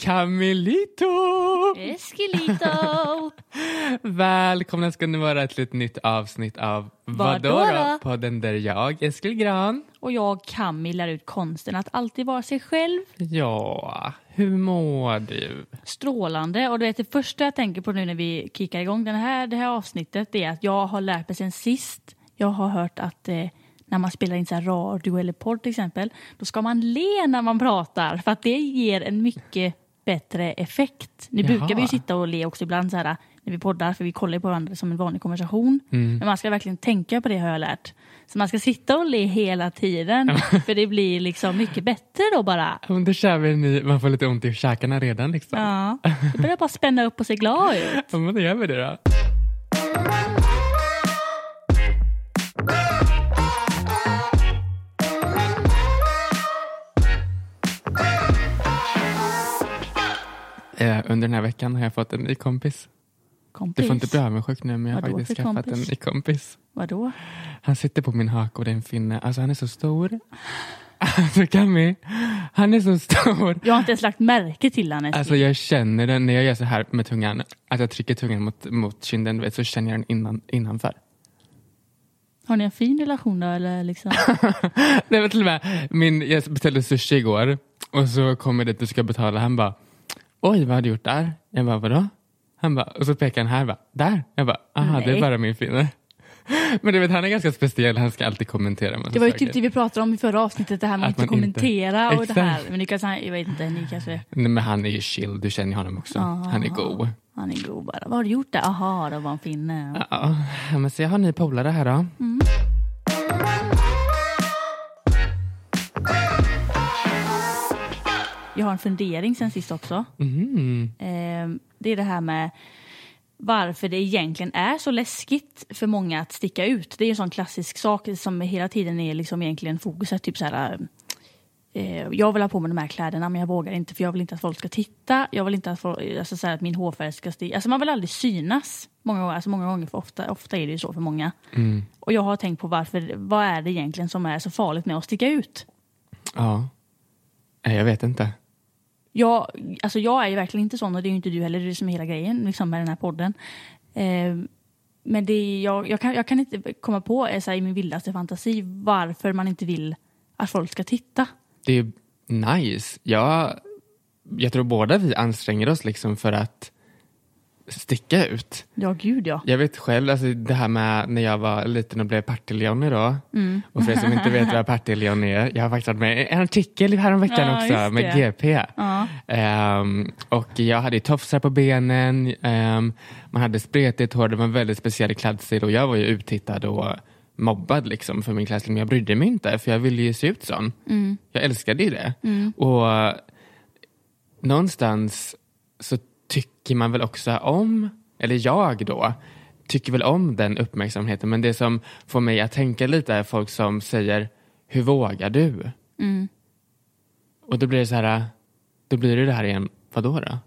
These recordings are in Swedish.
Camilito! Eskelito! Välkomna ska ni vara till ett nytt avsnitt av Vadå Vadå då? då? Podden där jag, Eskil Gran. Och jag, Camilla, lär ut konsten att alltid vara sig själv. Ja, hur mår du? Strålande. Och du vet, det första jag tänker på nu när vi kickar igång den här, det här avsnittet det är att jag har lärt mig sen sist. Jag har hört att eh, när man spelar in så radio eller podd till exempel, då ska man le när man pratar för att det ger en mycket bättre effekt. Nu Jaha. brukar vi ju sitta och le också ibland så här när vi poddar för vi kollar ju på varandra som en vanlig konversation. Men man ska verkligen tänka på det har jag lärt. Så man ska sitta och le hela tiden för det blir liksom mycket bättre då bara. Men Då kör vi ny, man får lite ont i käkarna redan liksom. Ja, det börjar bara spänna upp och se glad ut. Ja, men då gör vi det då. Eh, Under den här veckan har jag fått en ny kompis. Kompis. Du får inte bli avundsjuk nu men jag har faktiskt skaffat kompis? en ny kompis. Vadå? Han sitter på min haka och det är en finne. Alltså han är så stor. Alltså Cammy, han är så stor. Jag har inte ens lagt märke till han Alltså jag känner den när jag gör så här med tungan. Att jag trycker tungan mot, mot kinden du vet, så känner jag den innan, innanför. Har ni en fin relation då eller liksom? Nej, men till och med, min, jag beställde sushi igår och så kommer det dit och ska betala. Han bara, oj vad har du gjort där? Jag bara, vadå? Han bara, och så pekar han här, bara, där. Jag bara, aha det är Nej. bara min finne. Men du vet han är ganska speciell, han ska alltid kommentera Det var ju typ det vi pratade om i förra avsnittet, det här med Att att inte man inte- kommentera och det här. Men ni kanske, jag vet inte, ni kanske... Nej, men han är ju chill, du känner ju honom också. Han är god. Han är god bara. Vad har du gjort där? Aha, det var en finne. Ja, men så jag har en ny polare här då. Jag har en fundering sen sist också. Mhm. Eh, det är det här med varför det egentligen är så läskigt för många att sticka ut. Det är en sån klassisk sak som hela tiden är liksom egentligen fokuset. Typ så här, eh, jag vill ha på mig de här kläderna men jag vågar inte för jag vill inte att folk ska titta. Jag vill inte att, folk, alltså så här, att min hårfärg ska stiga. Alltså man vill aldrig synas. Många gånger, alltså många gånger för ofta, ofta är det ju så för många. Och jag har tänkt på varför, vad är det egentligen som är så farligt med att sticka ut? Ja. Jag vet inte. Jag, alltså jag är ju verkligen inte sån och det är ju inte du heller. Det är det som är hela grejen liksom, med den här podden. Eh, men det är, jag, jag, kan, jag kan inte komma på eh, så här, i min vildaste fantasi varför man inte vill att folk ska titta. Det är nice. Jag, jag tror båda vi anstränger oss liksom för att sticka ut. Ja, gud ja. Jag vet själv, alltså det här med när jag var liten och blev Partille-Johnny då. Och för er som inte vet vad Partille-Johnny är, jag har faktiskt varit med i en artikel häromveckan Ja, också med. GP. Ja. Ehm, och jag hade tofsar på benen, ehm, man hade spretigt hår, det var en väldigt speciell klädstil och jag var ju uttittad och mobbad liksom för min klädstil, men jag brydde mig inte för jag ville ju se ut sån. Jag älskade ju det. Och eh, någonstans så tycker man väl också om, eller jag då, tycker väl om den uppmärksamheten, men det som får mig att tänka lite är folk som säger, hur vågar du? Och då blir det så här, då blir det det här igen, vadå då?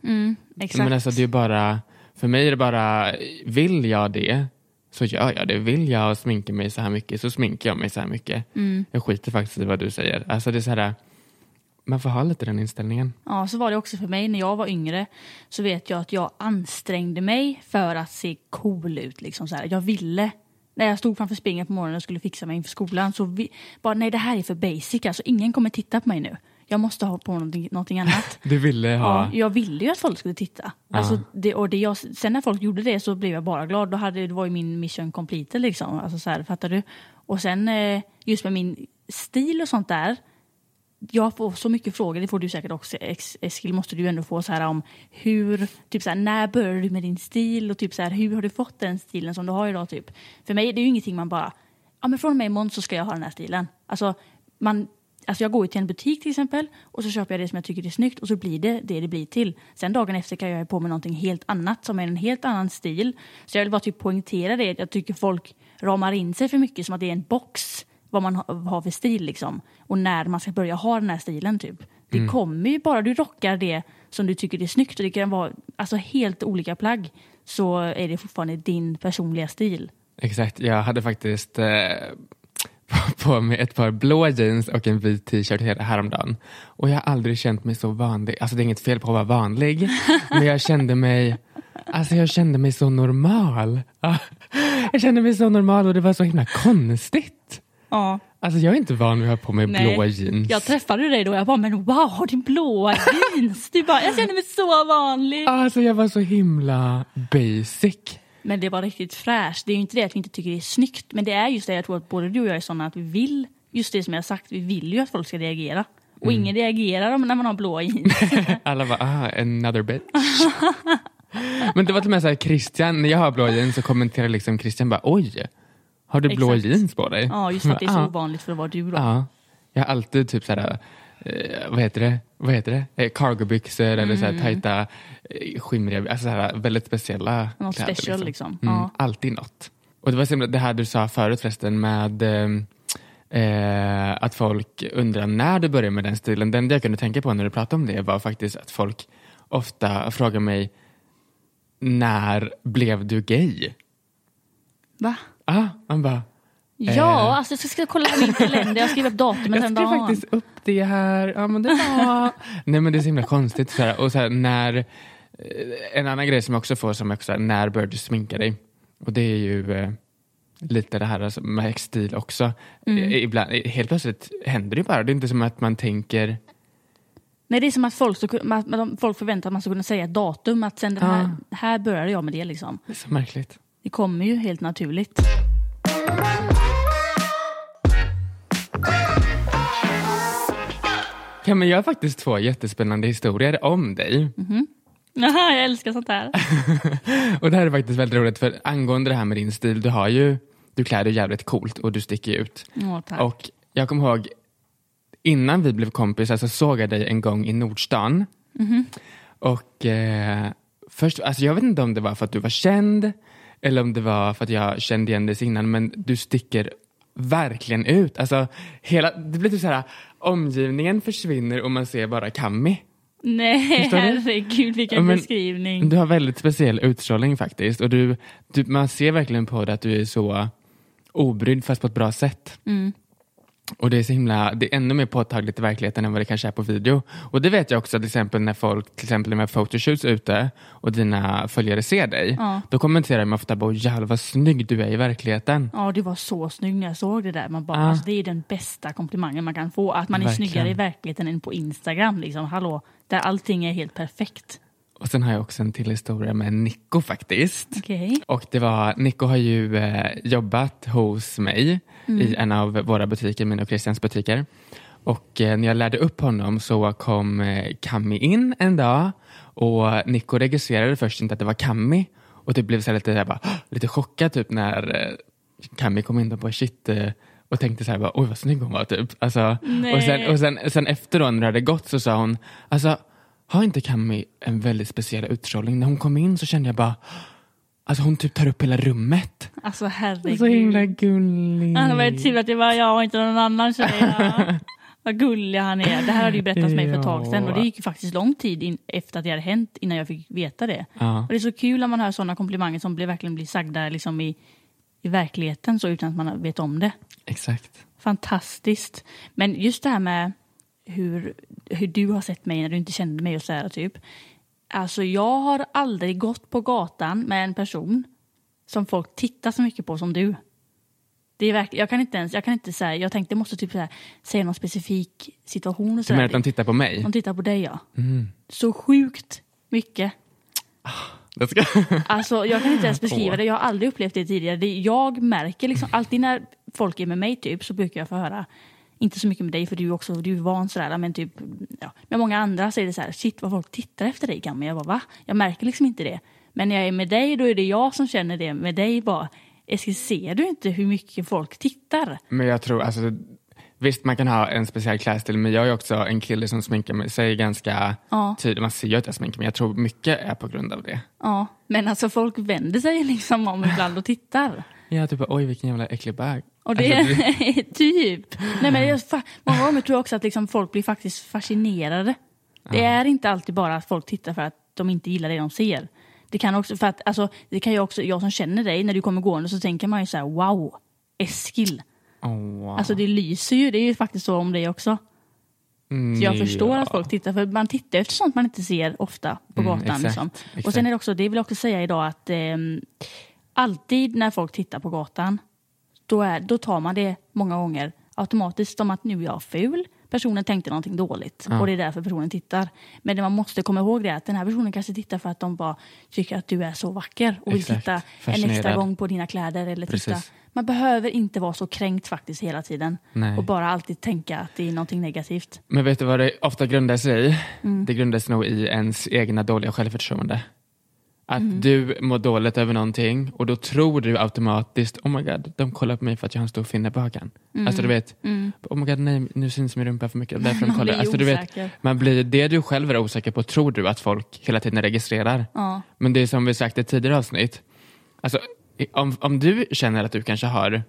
Exakt. Men alltså det är bara, för mig är det bara, vill jag det så gör jag det. Vill jag sminka mig så här mycket så sminkar jag mig så här mycket. Jag skiter faktiskt i vad du säger. Alltså det är så här, man får ha lite den inställningen. Ja, så var det också för mig. När jag var yngre så vet jag att jag ansträngde mig för att se cool ut. Liksom så här. Jag ville. När jag stod framför spegeln på morgonen och skulle fixa mig inför skolan så vi, bara nej det här är för basic. Alltså ingen kommer titta på mig nu. Jag måste ha på någonting, någonting annat. Du ville ha, Ja, jag ville ju att folk skulle titta. Alltså, det, och det jag, sen när folk gjorde det så blev jag bara glad. Då hade, det var ju min mission complete liksom. Alltså, så här, fattar du? Och sen eh, just med min stil och sånt där. Jag får så mycket frågor, det får du säkert också Eskil, måste du ändå få så här om hur, typ så här, när började du med din stil och typ så här, hur har du fått den stilen som du har idag typ? För mig det är ju ingenting man bara, ja men från och med imorgon så ska jag ha den här stilen. Alltså man, Alltså jag går ju till en butik till exempel och så köper jag det som jag tycker är snyggt och så blir det det det blir till. Sen dagen efter kan jag ha på mig någonting helt annat som är en helt annan stil. Så jag vill bara typ poängtera det. Jag tycker folk ramar in sig för mycket som att det är en box vad man ha- har för stil liksom. Och när man ska börja ha den här stilen typ. Det kommer ju bara du rockar det som du tycker är snyggt och det kan vara alltså, helt olika plagg så är det fortfarande din personliga stil. Exakt, jag hade faktiskt eh, på- på mig ett par blå jeans och en vit t-shirt häromdagen. Och jag har aldrig känt mig så vanlig. Alltså det är inget fel på att vara vanlig, men jag kände mig Alltså jag kände mig så normal. Jag kände mig så normal och det var så himla konstigt. Ja. Alltså jag är inte van vid att ha på mig Nej. blå jeans. Jag träffade dig då och jag bara, men wow, har din blåa jeans? Du bara, jag känner mig så vanlig. Alltså jag var så himla basic. Men det var riktigt fräscht. Det är ju inte det att vi inte tycker det är snyggt, men det är just det jag tror att både du och jag är sådana att vi vill, just det som jag har sagt, vi vill ju att folk ska reagera. Och ingen reagerar när man har blåa jeans. Alla bara, ah, another bitch. Men det var till och med så här, Christian, när jag har blå jeans så kommenterar liksom Christian bara, oj, har du blå Exakt. jeans på dig? Ja, just för att det är så ovanligt för att vara du då. Ja, jag har alltid typ såhär, eh, vad heter det, vad heter det? Eh, cargobyxor eller så här tajta, eh, skimriga, alltså så här, väldigt speciella Något kläder. special, liksom. Mm, Ja. Alltid något. Och det var så det här du sa förut förresten med eh, eh, att folk undrar när du börjar med den stilen. Den jag kunde tänka på när du pratade om det var faktiskt att folk ofta frågar mig när blev du gay? Va? Ah, man bara, Ja, Eh. alltså jag ska, ska kolla på min kalender. Jag skriver upp datumet Jag skrev faktiskt upp det här. Ja, men det var... Nej men det är så himla konstigt. Så här, och så här, när, eh, en annan grej som jag också får som är också, när började du sminka dig? Och det är ju eh, lite det här alltså, med stil också. Mm. Ibland, helt plötsligt händer det bara. Det är inte som att man tänker Nej, det är som att folk, att folk förväntar att man ska kunna säga ett datum. Att sen den här, här började jag med det liksom. det är så märkligt. Det kommer ju helt naturligt. Ja, men jag har faktiskt två jättespännande historier om dig. Jaha, jag älskar sånt här. Och det här är faktiskt väldigt roligt för angående det här med din stil, du har ju, du klär dig jävligt coolt och du sticker ut. Åh. Och jag kommer ihåg, innan vi blev kompisar så såg jag dig en gång i Nordstan. Och eh, först, alltså jag vet inte om det var för att du var känd eller om det var för att jag kände igen dig innan, men du sticker verkligen ut. Alltså, hela, det blir typ så här, omgivningen försvinner och man ser bara Kami. Nej, herregud vilken men- beskrivning. Du har väldigt speciell utstrålning faktiskt. Och du, du, man ser verkligen på dig att du är så obrydd fast på ett bra sätt. Mm. Och det är så himla, det är ännu mer påtagligt i verkligheten än vad det kanske är på video. Och det vet jag också till exempel när folk, till exempel med photoshoots ute och dina följare ser dig. Ja. Då kommenterar de ofta bara, jävlar vad snygg du är i verkligheten. Ja, du var så snygg när jag såg det där. Man bara, Ja. alltså, det är den bästa komplimangen man kan få. Att man är Verkligen. snyggare i verkligheten än på Instagram. Liksom. Hallå, där allting är helt perfekt. Och sen har jag också en till historia med Nico faktiskt. Okej. Och det var, Nico har ju eh, jobbat hos mig i en av våra butiker, min och Christians butiker. Och eh, när jag lärde upp honom så kom eh, Kami in en dag och Nico registrerade först inte att det var Kami och det blev så lite, så bara, lite chockad typ när eh, Kami kom in och bara shit eh, och tänkte så här, bara, oj vad snygg hon var typ. Alltså, Nej. och sen, och sen, sen efter då när det hade gått så sa hon, alltså har inte Kami en väldigt speciell utstrålning? När hon kom in så kände jag bara, alltså hon typ tar upp hela rummet. Alltså herregud. Så himla gullig. Det var tur att det var jag och inte någon annan tjej. Ja. Vad gullig han är. Det här hade ju berättats för mig för ett tag sedan och det gick ju faktiskt lång tid in, efter att det hade hänt innan jag fick veta det. Ja. Och det är så kul när man hör sådana komplimanger som blir, verkligen blir sagda liksom i, i verkligheten så utan att man vet om det. Exakt. Fantastiskt. Men just det här med hur, hur du har sett mig när du inte kände mig och så här typ. Alltså jag har aldrig gått på gatan med en person som folk tittar så mycket på som du. Det är verkligen, jag kan inte ens, jag kan inte säga, jag tänkte jag måste typ så här, säga någon specifik situation och Du så menar här. att de tittar på mig? De tittar på dig ja. Mm. Så sjukt mycket. Ska... Alltså jag kan inte ens beskriva det, jag har aldrig upplevt det tidigare. Det, jag märker liksom, alltid när folk är med mig typ så brukar jag få höra, inte så mycket med dig för du är också, du är van sådär, men typ, ja, med många andra så är det så här, shit vad folk tittar efter dig Gamma. Jag bara va? Jag märker liksom inte det. Men när jag är med dig då är det jag som känner det, med dig bara, Eskil ser du inte hur mycket folk tittar? Men jag tror, alltså, visst man kan ha en speciell klädstil, men jag är också en kille som sminkar sig ganska Ja. tydligt. Man ser ju att jag sminkar mig, jag tror mycket är på grund av det. Ja, men alltså folk vänder sig liksom om ibland och tittar. Jag typ, oj vilken jävla äcklig bag. Och det Alltså, är typ. Nej, men jag, många gånger tror jag också att liksom folk blir faktiskt fascinerade. Det är inte alltid bara att folk tittar för att de inte gillar det de ser. Det kan också, för att, alltså, det kan ju också, jag som känner dig, när du kommer gående så tänker man ju så här, wow, Eskil. Oh, wow. Alltså det lyser ju, det är ju faktiskt så om dig också. Så jag Mm, förstår ja. att folk tittar, för man tittar efter sånt man inte ser ofta på Mm, gatan. exakt, liksom. Och exakt. sen är det också, det vill jag också säga idag att ehm, alltid när folk tittar på gatan, då, är, då tar man det många gånger automatiskt som att nu är jag ful. Personen tänkte någonting dåligt och det är därför personen tittar. Men det man måste komma ihåg det är att den här personen kanske tittar för att de bara tycker att du är så vacker och vill titta en extra gång på dina kläder. Eller titta. Man behöver inte vara så kränkt faktiskt hela tiden Nej. och bara alltid tänka att det är någonting negativt. Men vet du vad det ofta grundar sig i? Mm. Det grundar sig nog i ens egna dåliga självförtroende. Att Mm. du mår dåligt över någonting och då tror du automatiskt, oh my god, de kollar på mig för att jag har en stor finne på hakan. Alltså du vet, oh my god, nej, nu syns min rumpa för mycket, därför de Mm. Kollar. Alltså, du vet, osäker. man blir, det du själv är osäker på tror du att folk hela tiden registrerar. Ja. Men det är som vi sagt i tidigare avsnitt, alltså, om, om du känner att du kanske har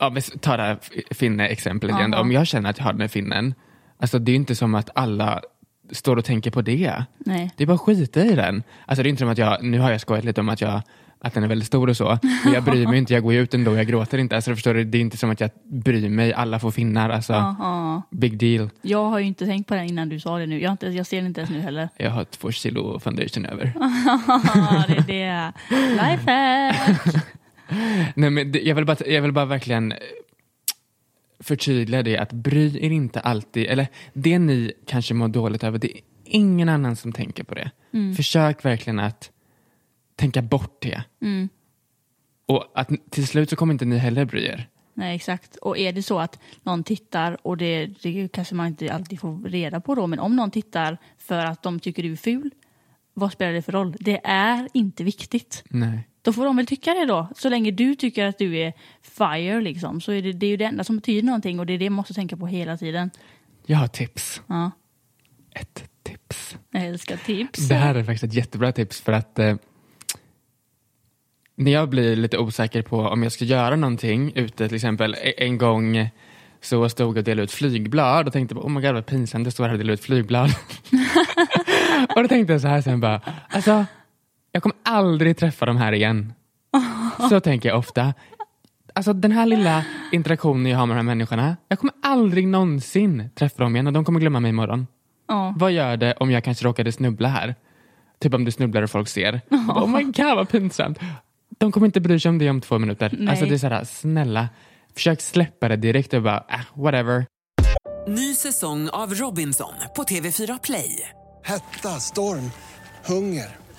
Ja, vi tar det här finne-exemplet igen. Om jag känner att jag har den här finnen, alltså det är inte som att alla står och tänker på det. Nej. Det är bara att skita i den. Alltså det är inte som att jag, nu har jag skojat lite om att, jag, att den är väldigt stor och så, men jag bryr mig inte, jag går ut ändå, jag gråter inte. Alltså förstår du, det är inte som att jag bryr mig, alla får finnar, alltså Ja. big deal. Jag har ju inte tänkt på det innan du sa det nu. Jag, inte, jag ser det inte ens nu heller. Jag har två kilo foundation över. Det är det. Lifehack! Nej, men jag, vill bara, jag vill bara verkligen förtydliga det att bry er inte alltid, eller det ni kanske mår dåligt över, det är ingen annan som tänker på det. Försök verkligen att tänka bort det. Och att till slut så kommer inte ni heller bry er. Nej, exakt. Och är det så att någon tittar, och det, det kanske man inte alltid får reda på då, men om någon tittar för att de tycker du är ful, vad spelar det för roll? Det är inte viktigt. Nej. Då får de väl tycka det då. Så länge du tycker att du är fire liksom, så är det, det är ju det enda som betyder någonting och det är det man måste tänka på hela tiden. Jag har tips. Ja, Ett tips. jag älskar tips. Det här är faktiskt ett jättebra tips för att eh, när jag blir lite osäker på om jag ska göra någonting ute, till exempel e- en gång så stod jag och delade ut flygblad och tänkte oh my god vad pinsamt det står här och delar ut flygblad. och då tänkte jag så här sen bara, alltså jag kommer aldrig träffa de här igen. Så tänker jag ofta. Alltså den här lilla interaktionen jag har med de här människorna, jag kommer aldrig någonsin träffa dem igen och de kommer glömma mig imorgon. Ja. Vad gör det om jag kanske råkade snubbla här? Typ om du snubblar och folk ser. Bara, oh my god vad pinsamt. De kommer inte bry sig om det om två minuter. Nej. Alltså det är såhär, snälla. Försök släppa det direkt och bara, äh, whatever. Ny säsong av Robinson på TV4 Play. Hetta, storm, hunger.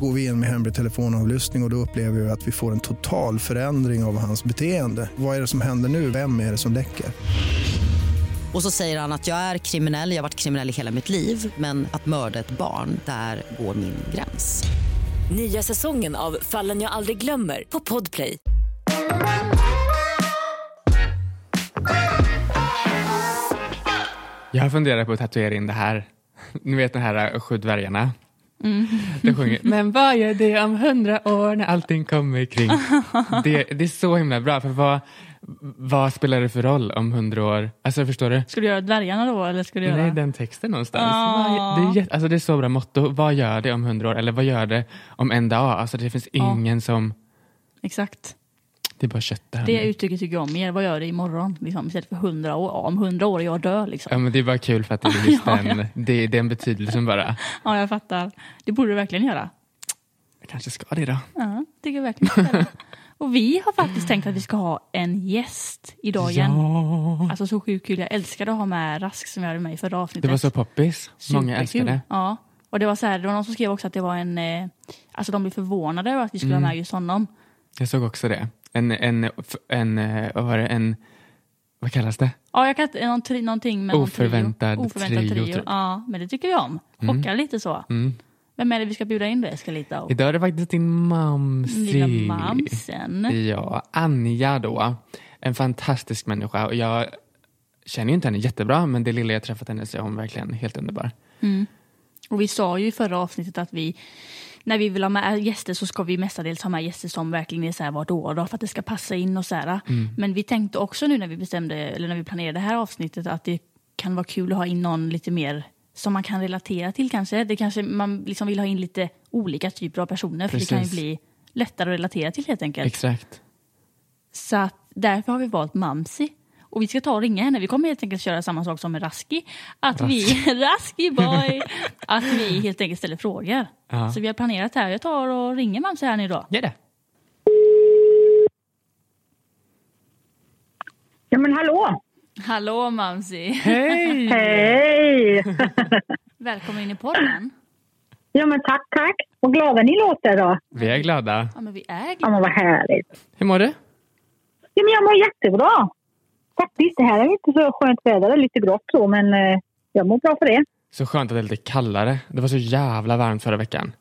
Går vi in med hemlig telefonavlyssning och, och då upplever vi att vi får en total förändring av hans beteende. Vad är det som händer nu? Vem är det som läcker? Och så säger han att jag är kriminell, jag har varit kriminell i hela mitt liv men att mörda ett barn, där går min gräns. Nya säsongen av Fallen jag aldrig glömmer på Podplay. Jag har funderat på att tatuera in det här. Ni vet den här äh, Sju dvärgarna. Mm. Sjunger Men vad gör det om hundra år när allting kommer kring? Det, det är så himla bra, för vad, vad spelar det för roll om hundra år? Alltså förstår du? Ska du göra dvärgarna då eller ska du göra? Nej, den texten någonstans. Ah. Vad- Det, är, alltså det är så bra motto. Vad gör det om hundra år? Eller vad gör det om en dag? Alltså det finns ingen som... Exakt. Det är bara kött det här. Det uttrycket tycker jag om mer. Vad gör det imorgon? Liksom, istället för hundra år. Ja, om hundra år jag död liksom. Ja, men det är bara kul för att det är just Ja, den, det är den betydelsen bara. Ja, jag fattar. Det borde du verkligen göra. Jag kanske ska det då. Ja, tycker jag verkligen. Och vi har faktiskt tänkt att vi ska ha en gäst idag igen. Ja. Alltså så sjukt kul. Jag älskade att ha med Rask som jag hade med i förra avsnittet. Det var så poppis. Många Superkul. det. Ja. Och det var så här, det var någon som skrev också att det var en, eh, alltså de blev förvånade över att vi skulle Mm. ha med just honom. Jag såg också det. En, en, en, eh, vad var det? En vad kallas det? Ja, jag kan inte, någon, någonting med någon Oförväntad trio. Oförväntad trio, trio. tror jag. Ja, men det tycker vi om. Chockar lite så. Mm. Vem är det vi ska bjuda in då, Eskalita? Och Idag är det faktiskt din mamsi. lilla mamsen. Ja, Anja då. En fantastisk människa och jag känner ju inte henne jättebra men det lilla jag träffat henne så är hon verkligen helt underbar. Och vi sa ju i förra avsnittet att vi när vi vill ha med gäster så ska vi mestadels ha med gäster som verkligen är så här vart år då, för att det ska passa in och så här. Men vi tänkte också nu när vi bestämde, eller när vi planerade det här avsnittet att det kan vara kul att ha in någon lite mer som man kan relatera till kanske. Det kanske man liksom vill ha in lite olika typer av personer för det kan ju Precis. bli lättare att relatera till helt enkelt. Exakt. Så att därför har vi valt Mamsi. Och vi ska ta och ringa henne. Vi kommer helt enkelt köra samma sak som med Raski. Att vi, Raski boy, att vi helt enkelt ställer frågor. Ja. Så vi har planerat här. Jag tar och ringer Mamsi här nu då. Gör det. Ja men hallå! Hallå Mamsi! Hej! Hej! Välkommen in i podden. ja men tack, tack. Vad glada ni låter då. Vi är glada. Ja men vi är Ja glada. men vad härligt. Hur mår du? Ja men jag mår jättebra. Faktiskt, det här är inte så skönt väder. Det är lite grått så men eh, jag mår bra för det. Så skönt att det är lite kallare. Det var så jävla varmt förra veckan.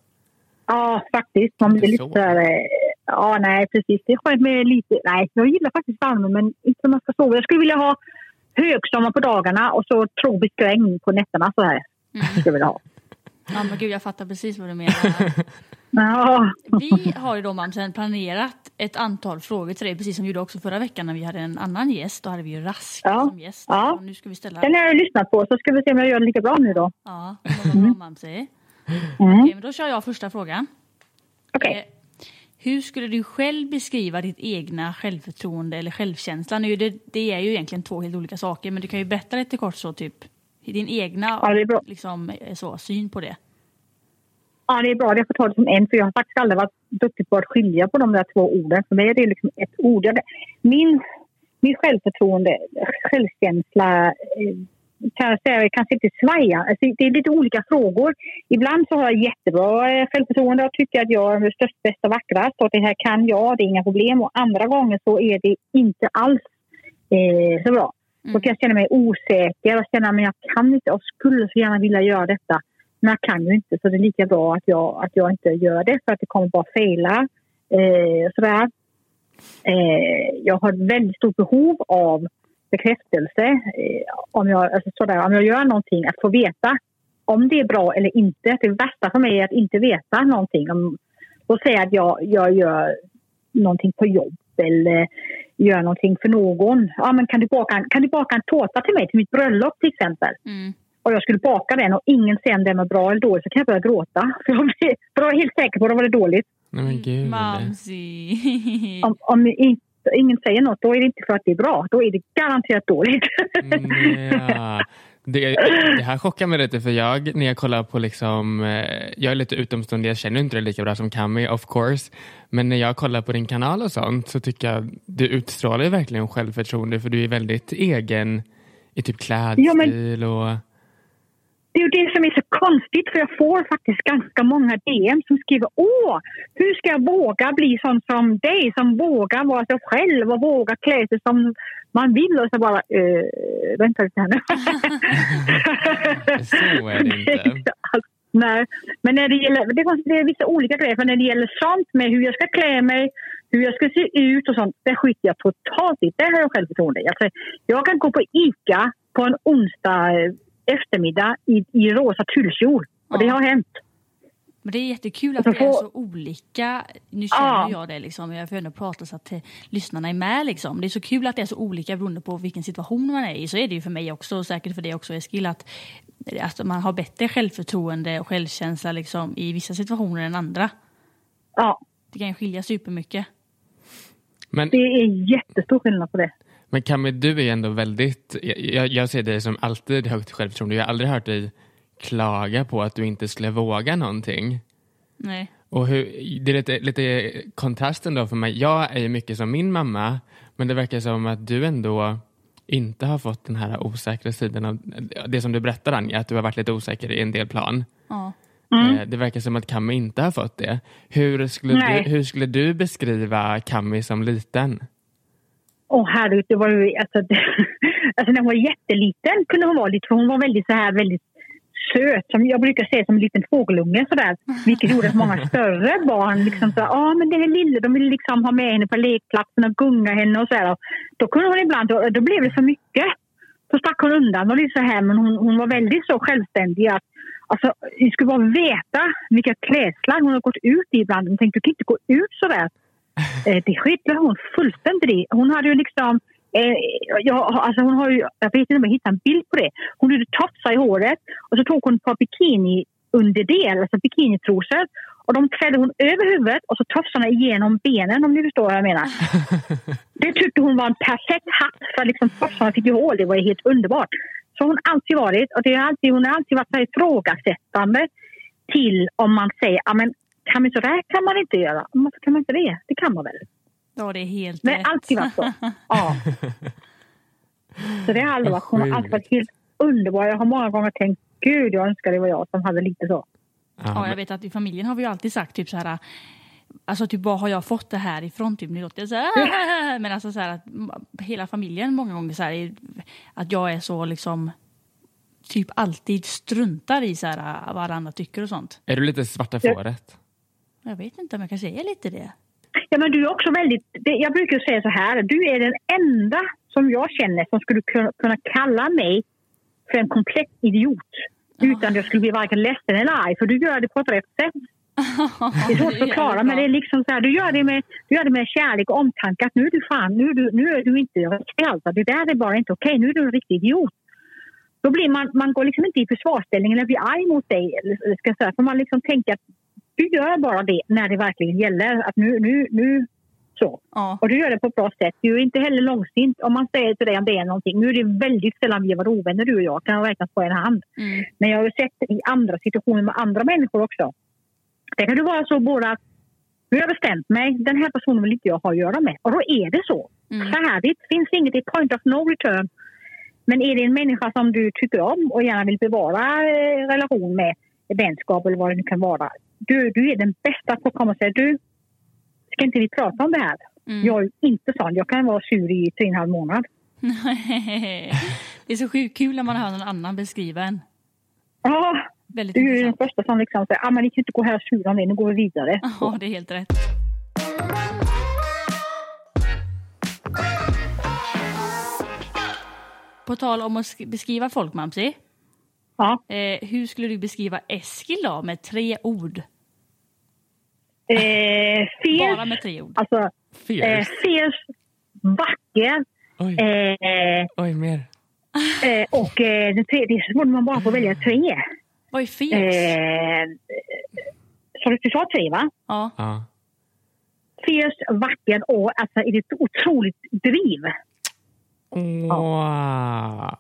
Ja faktiskt. Man blir lite så. sådär... eh, Ja nej precis. Det är skönt med lite... Nej jag gillar faktiskt värmen men inte när man ska sova. Jag skulle vilja ha högsommar på dagarna och så tropisk regn på nätterna så här. Mm. Skulle jag vilja ha. Ja men gud jag fattar precis vad du menar. Ja. Vi har ju då Mamsen planerat ett antal frågor till dig precis som vi gjorde också förra veckan när vi hade en annan gäst. Då hade vi ju Rask Ja. som gäst. Ja. Och nu ska vi ställa... Den har jag lyssnat på så ska vi se om jag gör det lika bra nu då. Ja, Mamsi. Mm. Okej, men då kör jag första frågan. Okej. Eh, Hur skulle du själv beskriva ditt egna självförtroende eller självkänsla? Nu, det, det är ju egentligen två helt olika saker, men du kan ju berätta lite kort så, typ din egna Ja, det är bra. liksom, eh, så, syn på det. Ja, det är bra. Jag får ta det som en, för jag har faktiskt aldrig varit duktig på att skilja på de där två orden. För mig är det liksom ett ord. Min, min självförtroende, självkänsla, eh, kan jag säga, kanske inte svaja. Alltså, det är lite olika frågor. Ibland så har jag jättebra eh, självförtroende och tycker att jag är störst, bäst och vackrast och det här kan jag, det är inga problem. Och andra gånger så är det inte alls eh, så bra. Då kan jag känna mig osäker och känna att jag kan inte och skulle så gärna vilja göra detta. Men jag kan ju inte så det är lika bra att jag, att jag inte gör det för att det kommer bara fejla. Eh, sådär. Eh, jag har ett väldigt stort behov av bekräftelse. Eh, om, jag, alltså sådär, om jag gör någonting, att få veta om det är bra eller inte. Det värsta för mig är att inte veta någonting. Om, och säga att jag, jag gör någonting på jobb eller gör någonting för någon. Ja, men kan, du baka, en- kan du baka en tårta till mig till mitt bröllop till exempel? Mm. och jag skulle baka den och ingen säger om den var bra eller dålig så kan jag börja gråta. För jag blir- för jag är helt säker på att det var dåligt. Nej men gud. Mamsi. Om, om inte, ingen säger något då är det inte för att det är bra. Då är det garanterat dåligt. Ja. Det, det här chockar mig lite för jag, när jag kollar på liksom, eh, jag är lite utomstående, jag känner inte det lika bra som Kami of course. Men när jag kollar på din kanal och sånt så tycker jag du utstrålar verkligen självförtroende för du är väldigt egen i typ klädstil Ja, men- och Det är ju det som är så konstigt för jag får faktiskt ganska många DM som skriver Åh, hur ska jag våga bli sån som dig som vågar vara sig själv och våga klä sig som man vill och så bara eh, vänta lite här nu. så är det inte. Nej, men när det gäller, det, är- det är vissa olika grejer. För när det gäller sånt med hur jag ska klä mig, hur jag ska se ut och sånt, det skiter jag totalt i. Där har jag självförtroende. Alltså, jag kan gå på ICA på en onsdag eh, eftermiddag i, i rosa tullkjol. Och det har hänt. Men det är jättekul att det är så olika. Nu känner Ja. jag det liksom, jag får ändå prata så att eh, lyssnarna är med liksom. Det är så kul att det är så olika beroende på vilken situation man är i. Så är det ju för mig också och säkert för dig också Eskil att, att man har bättre självförtroende och självkänsla liksom i vissa situationer än andra. Ja, Det kan ju skilja supermycket. Men, det är jättestor skillnad på det. men Kami, du är ändå väldigt, jag, jag ser dig som alltid högt självförtroende. Jag har aldrig hört dig klaga på att du inte skulle våga någonting. Nej. Och hur, det är lite, lite kontrasten då för mig. Jag är ju mycket som min mamma, men det verkar som att du ändå inte har fått den här osäkra sidan av det som du berättar Anja, att du har varit lite osäker i en del plan. Ja. Eh, Det verkar som att Kami inte har fått det. Hur skulle, Nej. du, hur skulle du beskriva Kami som liten? Åh herregud, det var ju... Alltså, det, alltså när hon var jätteliten kunde hon vara lite... För hon var väldigt så här väldigt söt. Som jag brukar säga som en liten fågelunge sådär. Vilket gjorde att många större barn liksom så ja men den är lille, de vill liksom ha med henne på lekplatsen och gunga henne och sådär. Då kunde hon ibland, då, då blev det för mycket. Då stack hon undan och lite så här men hon, hon var väldigt så självständig att Alltså, ni skulle bara veta vilka klädslar hon har gått ut i ibland. Hon tänkte, du kan inte gå ut sådär. Eh, det skiter hon fullständigt i. Hon hade ju liksom... Eh, jag, alltså hon har ju, jag vet inte om jag hittar en bild på det. Hon hade tofsar i håret och så tog hon ett par bikini underdel, alltså bikinitrosor. Och de klädde hon över huvudet och så tofsarna igenom benen om ni förstår vad jag menar. det tyckte hon var en perfekt hatt för liksom tofsarna fick ju hål. Det var helt underbart. Så hon har alltid varit och det är alltid, hon har alltid varit så ifrågasättande till om man säger ja men kan man så där kan man inte göra. Varför kan man inte det? Det kan man väl? Ja, det är helt Det har rätt. alltid varit så. Ja. Så det har aldrig varit. Hon har alltid varit helt underbar. Jag har många gånger tänkt gud jag önskar det var jag som hade lite så. Ja, jag vet att i familjen har vi ju alltid sagt typ så här Alltså typ vad har jag fått det här ifrån? Typ, nu låter jag så här, men alltså så här att hela familjen många gånger så här är- att jag är så liksom typ alltid struntar i så här vad alla andra tycker och sånt. Är du lite svarta fåret? Jag vet inte om jag kan säga lite det. Ja, men du är också väldigt... Jag brukar säga så här. Du är den enda som jag känner som skulle kunna, kalla mig för en komplett idiot. Utan att jag skulle bli varken ledsen eller arg. För du gör det på ett rätt sätt. Det är svårt att förklara, men det är liksom så här, du gör det med, du gör det med kärlek och omtanke. Att nu är du fan, nu är du, nu är du inte riktig alltså. Det där är bara inte okej. Nu är du en riktig idiot. Då blir man, man går liksom inte i försvarsställning eller blir arg mot dig. Eller, ska säga, för man liksom tänker att du gör bara det när det verkligen gäller. Att nu, nu, nu så. Och du gör det på ett bra sätt. Du är inte heller långsint. Om man säger till dig om det är någonting. Nu är det väldigt sällan vi har varit ovänner du och jag. Kan räknas på en hand. Men jag har sett i andra situationer med andra människor också. Det kan ju vara så båda att nu har jag bestämt mig. Den här personen vill inte jag ha att göra med. Och då är det så. Färdigt. Finns inget. Det point of no return. Men är det en människa som du tycker om och gärna vill bevara eh, relation med, vänskap eller vad det nu kan vara. Du, du är den bästa på att komma och säga du, ska inte vi prata om det här? Jag är inte sån. Jag kan vara sur i tre och en halv månad. det är så sjukt kul när man hör någon annan beskriva en. Ja, Väldigt du är ju den intressant. första som liksom säger ah, men ni kan inte gå här och sura om det, nu går vi vidare. Ja, det är helt rätt. På tal om att sk- beskriva folk, Mamsi. Ja. Eh, hur skulle du beskriva Eskil då, med tre ord? Eh, fierce, Bara med tre ord. alltså Fierce. eh, fierce, vacker Oj. eh, Oj, mer. eh, och eh, den tredje så borde man bara få välja tre. Vad är fierce? Eh, så du sa tre va? Ja. Ja. Fierce, vacker och alltså är det ett otroligt driv. Wow.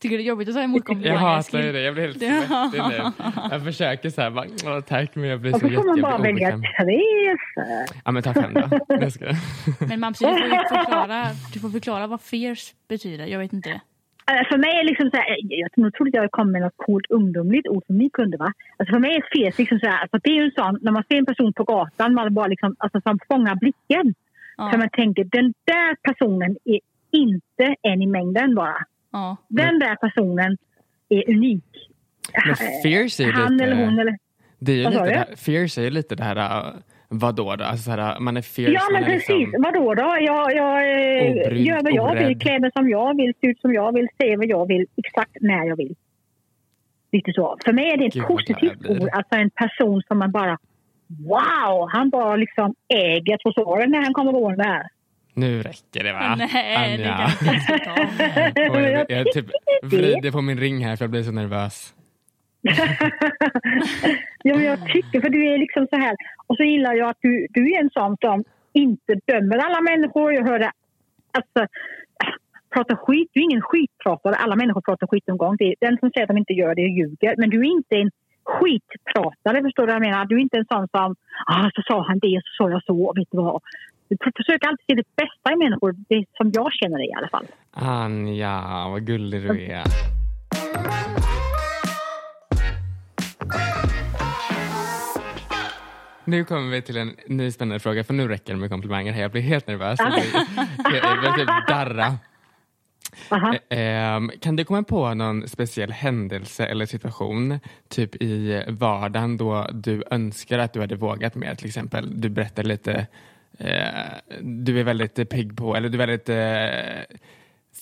Tycker du det är jobbigt att ta emot Jag komplimanger, hatar ju det. Jag blir helt svettig nu. Jag försöker så här, bara, "Åh, tack, men jag blir Och så så får man jätte, bara jag välja så. Ja, men ta fem då. Jag ska. Men Mamsi, du får förklara, du får förklara vad fierce betyder. Jag vet inte det. Alltså, för mig är liksom så här, jag tror trodde jag kom med något coolt ungdomligt ord som ni kunde va. Alltså för mig är fes liksom så här, alltså det är ju en sån, när man ser en person på gatan, man bara liksom, alltså som fångar blicken. Ja. Så man tänker, den där personen är inte en i mängden bara. Ja. Den där personen är unik. Men fierce är Han lite... eller hon eller... Det är ju lite det här, fierce är ju lite det här, äh, vadå då? Alltså så här, man är fierce, Ja men är precis, liksom... vadå då? Jag, jag eh, Obrydd, gör vad jag vill, orädd. klär mig som jag vill, ser ut som jag vill, säger vad jag vill, exakt när jag vill. Lite så. För mig är det ett Gud, positivt ord, alltså en person som man bara Wow! Han bara liksom äger trottoaren när han kommer gående här. Nu räcker det va? Nej, det Anja. kan jag inte ta. Och jag, jag typ vrider på min ring här för jag blir så nervös. Ja, men jag tycker, för du är liksom så här. Och så gillar jag att du, du är en sån som inte dömer alla människor. Jag hörde, alltså, prata skit. Du är ingen skitpratare. Alla människor pratar skit någon gång. Det den som säger att de inte gör det ljuger. Men du är inte en skitpratare, förstår du vad jag menar? Du är inte en sån som, ah, så sa han det, så sa jag så, vet du vad. Du försöker alltid se det bästa i människor, det som jag känner dig i alla fall. Anja, vad gullig du är. Nu kommer vi till en ny spännande fråga, för nu räcker det med komplimanger här. Jag blir helt nervös. Jag börjar typ darra. Eh, ehm, kan du komma på någon speciell händelse eller situation, typ i vardagen då du önskar att du hade vågat mer? Till exempel, du berättar lite, eh, du är väldigt pigg på, eller du är väldigt eh,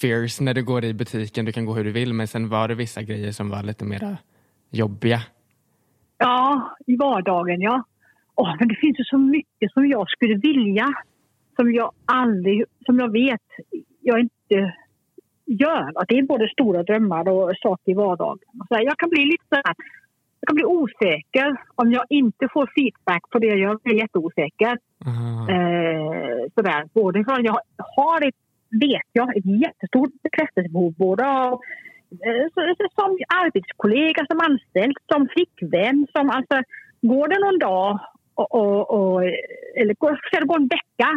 fierce när du går i butiken, du kan gå hur du vill, men sen var det vissa grejer som var lite mer jobbiga. Ja, i vardagen ja. Åh, men det finns ju så mycket som jag skulle vilja, som jag aldrig, som jag vet jag inte gör. Att det är både stora drömmar och saker i vardagen. Så jag kan bli lite så här, jag kan bli osäker om jag inte får feedback på det jag gör. Jag blir jätteosäker. Eh, sådär. Både för jag har ett, vet jag, ett jättestort bekräftelsebehov både av eh, som arbetskollega, som anställd, som flickvän. Som, alltså, går det någon dag och, och, och, eller ska det gå en vecka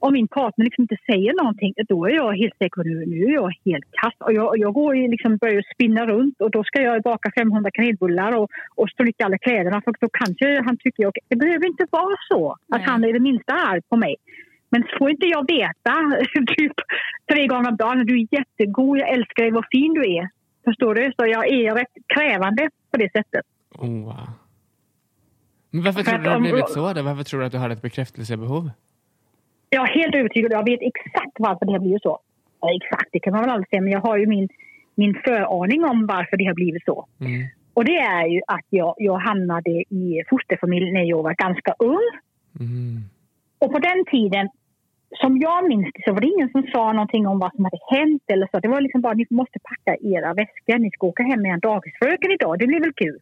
om min partner liksom inte säger någonting, då är jag helt säker på nu, nu är jag helt kass. Och jag, jag går liksom börjar spinna runt och då ska jag baka 500 kanelbullar och, och stryka alla kläderna för då kanske han tycker jag, det behöver inte vara så att han är det minsta arg på mig. Men får inte jag veta typ tre gånger om dagen, du är jättegod, jag älskar dig, vad fin du är. Förstår du? Så jag är rätt krävande på det sättet. Oh, wow. Men varför tror du det har blivit så? Då? Varför tror du att du har ett bekräftelsebehov? Jag är helt övertygad. Jag vet exakt varför det har blivit så. Ja, exakt, det kan man väl aldrig säga, men jag har ju min, min föraning om varför det har blivit så. Mm. Och det är ju att jag, jag hamnade i fosterfamilj när jag var ganska ung. Mm. Och på den tiden, som jag minns det, så var det ingen som sa någonting om vad som hade hänt. Eller så. Det var liksom bara, ni måste packa era väskor, ni ska åka hem med en dagisfröken idag, det blir väl kul.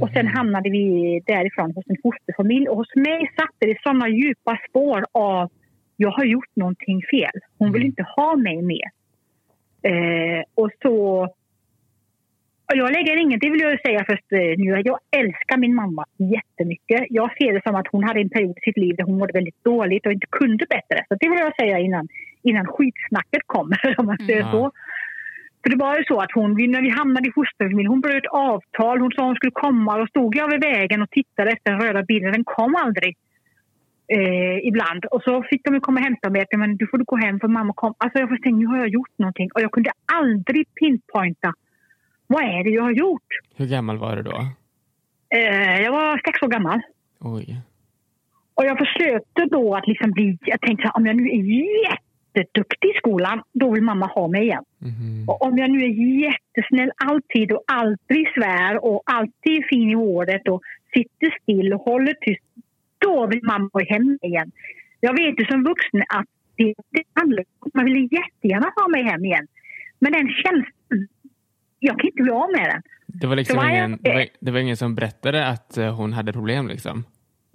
Och sen hamnade vi därifrån hos en fosterfamilj. Och hos mig satte det såna djupa spår av jag har gjort någonting fel. Hon vill inte ha mig mer. Eh, och så... Och jag lägger inget, det vill jag säga först eh, nu. Jag älskar min mamma jättemycket. Jag ser det som att hon hade en period i sitt liv där hon mådde väldigt dåligt och inte kunde bättre. Så det vill jag säga innan, innan skitsnacket kommer, om man säger Ja. så. För det var ju så att hon, när vi hamnade i fosterfamilj, hon bröt avtal. Hon sa hon skulle komma och stod jag vid vägen och tittade efter den röda bilen. Den kom aldrig. Eh, ibland. Och så fick de komma och hämta mig. Men du får du gå hem för mamma kom. Alltså jag tänkte, nu har jag gjort någonting. Och jag kunde aldrig pinpointa. Vad är det jag har gjort? Hur gammal var du då? Eh, jag var sex år gammal. Oj. Och jag försökte då att liksom bli... Jag tänkte om jag nu är jätteduktig i skolan, då vill mamma ha mig igen. Mhm. Och om jag nu är jättesnäll alltid och alltid svär och alltid är fin i ordet och sitter still och håller tyst, då vill mamma ha hem mig igen. Jag vet ju som vuxen att det, det handlar om man vill jättegärna ha mig hem igen. Men den känslan, jag kan inte bli av med den. Det var liksom ingen, det var, det var ingen som berättade att eh, hon hade problem liksom?